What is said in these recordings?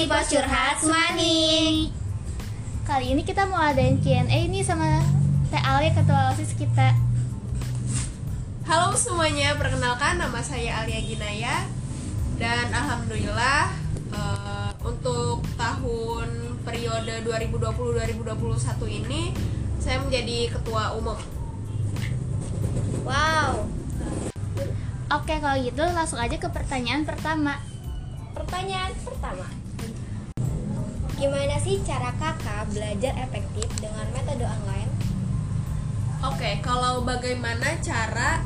di Pos Curhat Semani. Kali ini kita mau adain Q&A nih sama Teh Alia ketua OSIS kita. Halo semuanya, perkenalkan nama saya Alia Ginaya dan alhamdulillah uh, untuk tahun periode 2020-2021 ini saya menjadi ketua umum. Wow. Oke, kalau gitu langsung aja ke pertanyaan pertama. Pertanyaan pertama. Gimana sih cara kakak belajar efektif dengan metode online? Oke, kalau bagaimana cara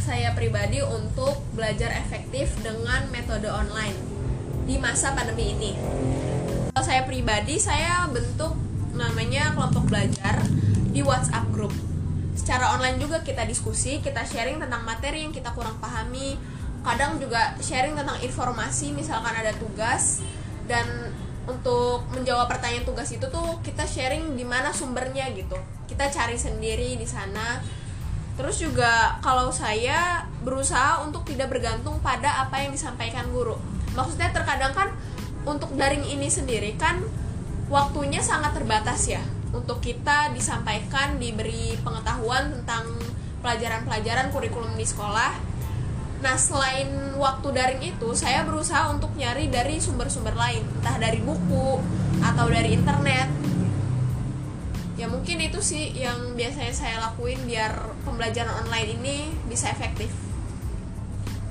saya pribadi untuk belajar efektif dengan metode online di masa pandemi ini? Kalau saya pribadi, saya bentuk namanya kelompok belajar di WhatsApp group secara online juga kita diskusi kita sharing tentang materi yang kita kurang pahami kadang juga sharing tentang informasi misalkan ada tugas dan untuk menjawab pertanyaan tugas itu tuh kita sharing di mana sumbernya gitu. Kita cari sendiri di sana. Terus juga kalau saya berusaha untuk tidak bergantung pada apa yang disampaikan guru. Maksudnya terkadang kan untuk daring ini sendiri kan waktunya sangat terbatas ya. Untuk kita disampaikan diberi pengetahuan tentang pelajaran-pelajaran kurikulum di sekolah. Nah, selain waktu daring itu, saya berusaha untuk nyari dari sumber-sumber lain, entah dari buku atau dari internet. Ya mungkin itu sih yang biasanya saya lakuin biar pembelajaran online ini bisa efektif.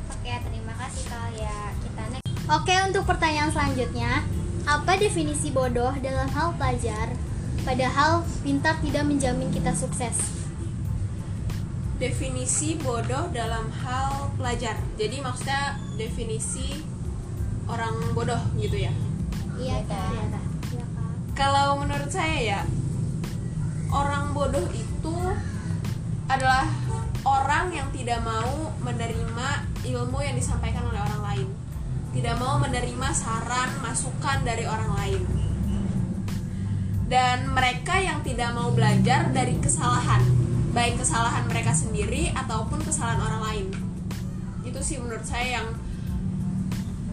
Oke, terima kasih Kak ya. Kita next. Oke, untuk pertanyaan selanjutnya, apa definisi bodoh dalam hal pelajar? Padahal pintar tidak menjamin kita sukses. Definisi bodoh dalam hal pelajar. Jadi maksudnya definisi orang bodoh gitu ya. Iya, Kak. Iya, Kak. Iya, Kak. Kalau menurut saya ya orang bodoh itu adalah orang yang tidak mau menerima ilmu yang disampaikan oleh orang lain. Tidak mau menerima saran, masukan dari orang lain dan mereka yang tidak mau belajar dari kesalahan baik kesalahan mereka sendiri ataupun kesalahan orang lain. Itu sih menurut saya yang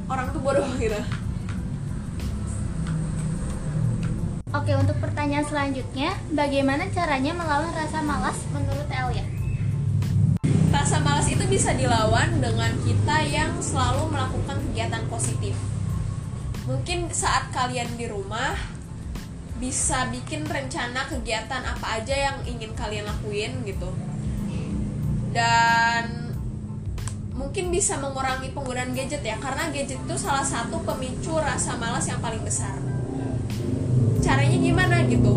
orang tuh bodoh gitu. Oke, untuk pertanyaan selanjutnya, bagaimana caranya melawan rasa malas menurut Elia? rasa malas itu bisa dilawan dengan kita yang selalu melakukan kegiatan positif. Mungkin saat kalian di rumah bisa bikin rencana kegiatan apa aja yang ingin kalian lakuin gitu. Dan mungkin bisa mengurangi penggunaan gadget ya karena gadget itu salah satu pemicu rasa malas yang paling besar. Caranya gimana gitu?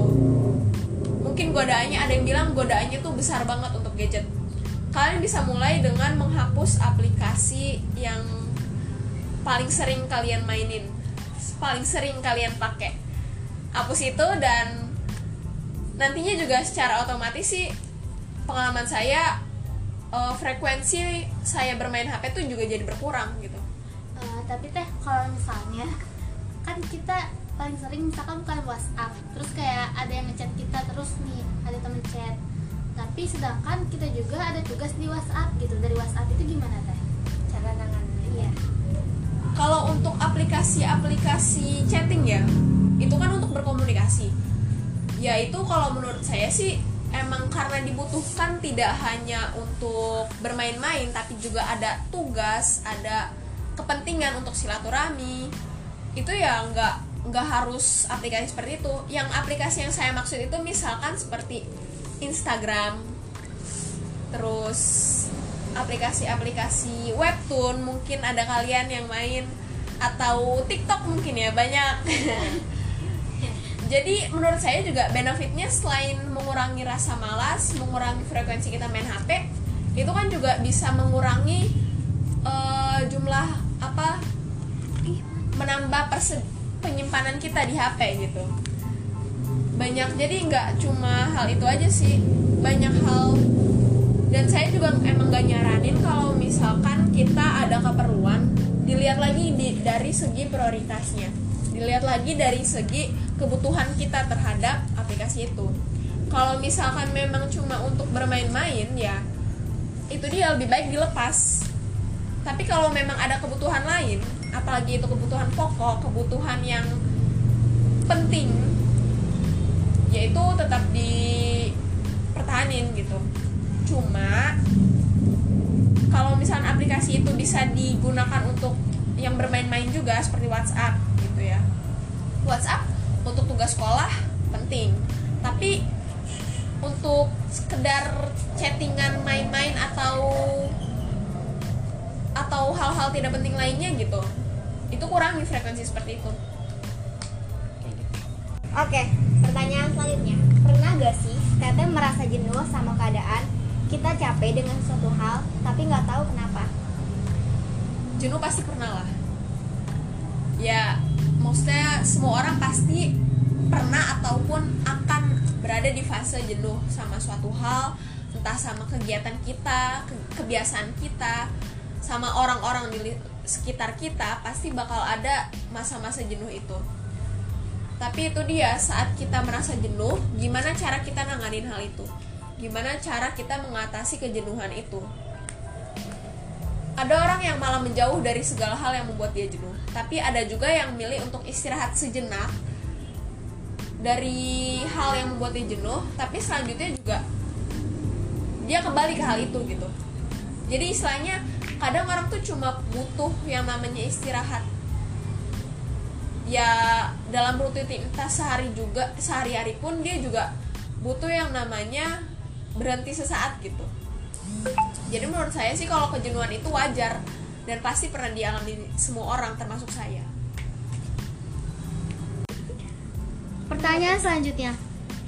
Mungkin godaannya ada yang bilang godaannya tuh besar banget untuk gadget. Kalian bisa mulai dengan menghapus aplikasi yang paling sering kalian mainin paling sering kalian pakai hapus itu dan nantinya juga secara otomatis sih pengalaman saya uh, frekuensi saya bermain HP tuh juga jadi berkurang gitu. Uh, tapi teh kalau misalnya kan kita paling sering misalkan bukan WhatsApp, terus kayak ada yang ngechat kita terus nih ada temen chat. Tapi sedangkan kita juga ada tugas di WhatsApp gitu. Dari WhatsApp itu gimana teh? Cara nanganinnya? Iya. Kalau untuk aplikasi-aplikasi chatting ya, itu kan untuk berkomunikasi. Ya itu kalau menurut saya sih emang karena dibutuhkan tidak hanya untuk bermain-main tapi juga ada tugas ada kepentingan untuk silaturahmi. Itu ya nggak nggak harus aplikasi seperti itu. Yang aplikasi yang saya maksud itu misalkan seperti Instagram terus aplikasi-aplikasi webtoon mungkin ada kalian yang main atau TikTok mungkin ya banyak jadi menurut saya juga benefitnya selain mengurangi rasa malas mengurangi frekuensi kita main HP itu kan juga bisa mengurangi uh, jumlah apa menambah perse penyimpanan kita di HP gitu. Banyak jadi nggak cuma hal itu aja sih banyak hal. Dan saya juga emang gak nyaranin kalau misalkan kita ada keperluan dilihat lagi di, dari segi prioritasnya dilihat lagi dari segi kebutuhan kita terhadap aplikasi itu. Kalau misalkan memang cuma untuk bermain-main ya itu dia lebih baik dilepas. Tapi kalau memang ada kebutuhan lain apalagi itu kebutuhan pokok kebutuhan yang penting yaitu tetap dipertahanin gitu. Cuma kalau misalnya aplikasi itu bisa digunakan untuk yang bermain-main juga seperti WhatsApp gitu ya. WhatsApp untuk tugas sekolah penting. Tapi untuk sekedar chattingan main-main atau atau hal-hal tidak penting lainnya gitu. Itu kurang di frekuensi seperti itu. Oke, pertanyaan selanjutnya. Pernah gak sih teteh merasa jenuh sama keadaan? Kita capek dengan suatu hal tapi nggak tahu kenapa? Jenuh pasti pernah lah. Ya maksudnya semua orang pasti pernah ataupun akan berada di fase jenuh sama suatu hal entah sama kegiatan kita ke- kebiasaan kita sama orang-orang di sekitar kita pasti bakal ada masa-masa jenuh itu. Tapi itu dia saat kita merasa jenuh gimana cara kita nanganin hal itu? Gimana cara kita mengatasi kejenuhan itu ada orang yang malah menjauh dari segala hal yang membuat dia jenuh. Tapi ada juga yang milih untuk istirahat sejenak dari hal yang membuat dia jenuh tapi selanjutnya juga dia kembali ke hal itu gitu. Jadi istilahnya kadang orang tuh cuma butuh yang namanya istirahat. Ya dalam rutinitas sehari juga sehari-hari pun dia juga butuh yang namanya berhenti sesaat gitu jadi menurut saya sih kalau kejenuhan itu wajar dan pasti pernah dialami semua orang termasuk saya. Pertanyaan selanjutnya,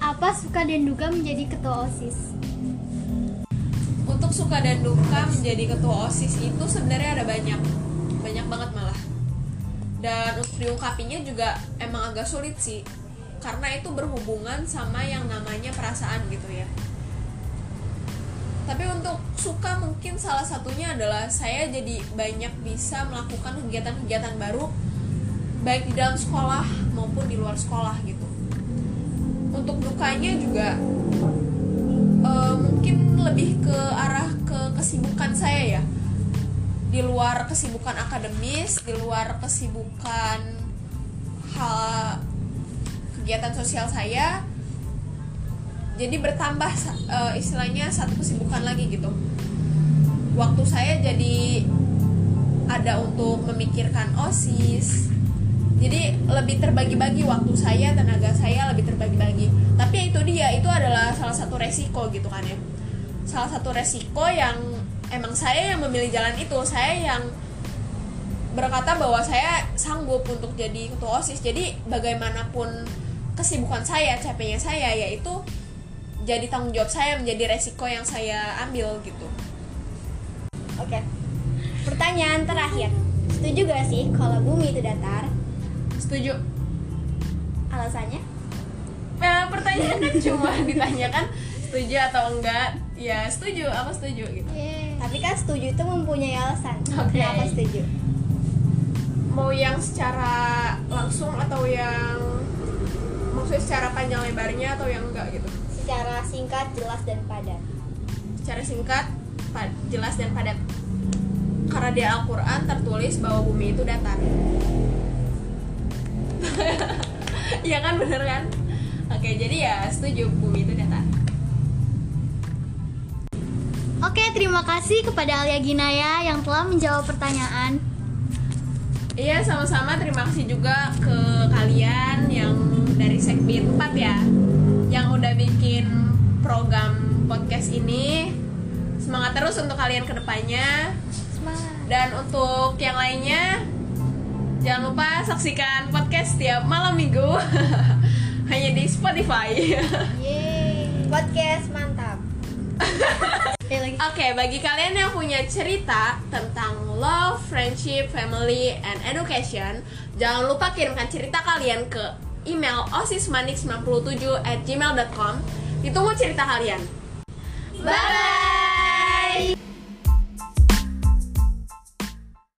apa suka dan duka menjadi ketua OSIS? untuk suka dan duka menjadi ketua osis itu sebenarnya ada banyak. Banyak banget malah. Dan untuk diungkapinya juga emang agak sulit sih. Karena itu berhubungan sama yang namanya perasaan gitu ya tapi untuk suka mungkin salah satunya adalah saya jadi banyak bisa melakukan kegiatan-kegiatan baru baik di dalam sekolah maupun di luar sekolah gitu. Untuk dukanya juga eh, mungkin lebih ke arah ke kesibukan saya ya. Di luar kesibukan akademis di luar kesibukan hal kegiatan sosial saya jadi bertambah eh, istilahnya satu kesibukan lagi gitu. Waktu saya jadi ada untuk memikirkan osis. Jadi lebih terbagi-bagi waktu saya tenaga saya lebih terbagi-bagi. Tapi itu dia itu adalah salah satu resiko gitu kan ya. Salah satu resiko yang emang saya yang memilih jalan itu. Saya yang berkata bahwa saya sanggup untuk jadi ketua osis. Jadi bagaimanapun kesibukan saya capeknya saya yaitu jadi tanggung jawab saya menjadi resiko yang saya ambil gitu Oke. Pertanyaan terakhir. Setuju gak sih kalau bumi itu datar? setuju Alasannya? nah, pertanyaan kan cuma ditanyakan setuju atau enggak ya setuju apa setuju gitu Tapi kan setuju itu mempunyai alasan. Oke. Kenapa setuju? mau yang secara langsung atau yang maksudnya secara panjang lebarnya atau yang enggak gitu Secara singkat, jelas dan padat. secara singkat pa- jelas dan padat. Karena di Al-Quran tertulis bahwa bumi itu datar. Iya kan bener kan? Oke jadi ya setuju bumi itu datar. Oke, terima kasih kepada Alia Ginaya yang telah menjawab pertanyaan. Iya sama-sama. Terima kasih juga ke kalian yang dari Sekbid 4 ya udah bikin program podcast ini Semangat terus untuk kalian ke depannya Semangat. Dan untuk yang lainnya Jangan lupa saksikan podcast tiap malam minggu Hanya di Spotify Yeay. Podcast mantap. Oke. Oke, bagi kalian yang punya cerita tentang love, friendship, family, and education, jangan lupa kirimkan cerita kalian ke email osismanik97 at gmail.com. Ditunggu cerita kalian. Bye-bye!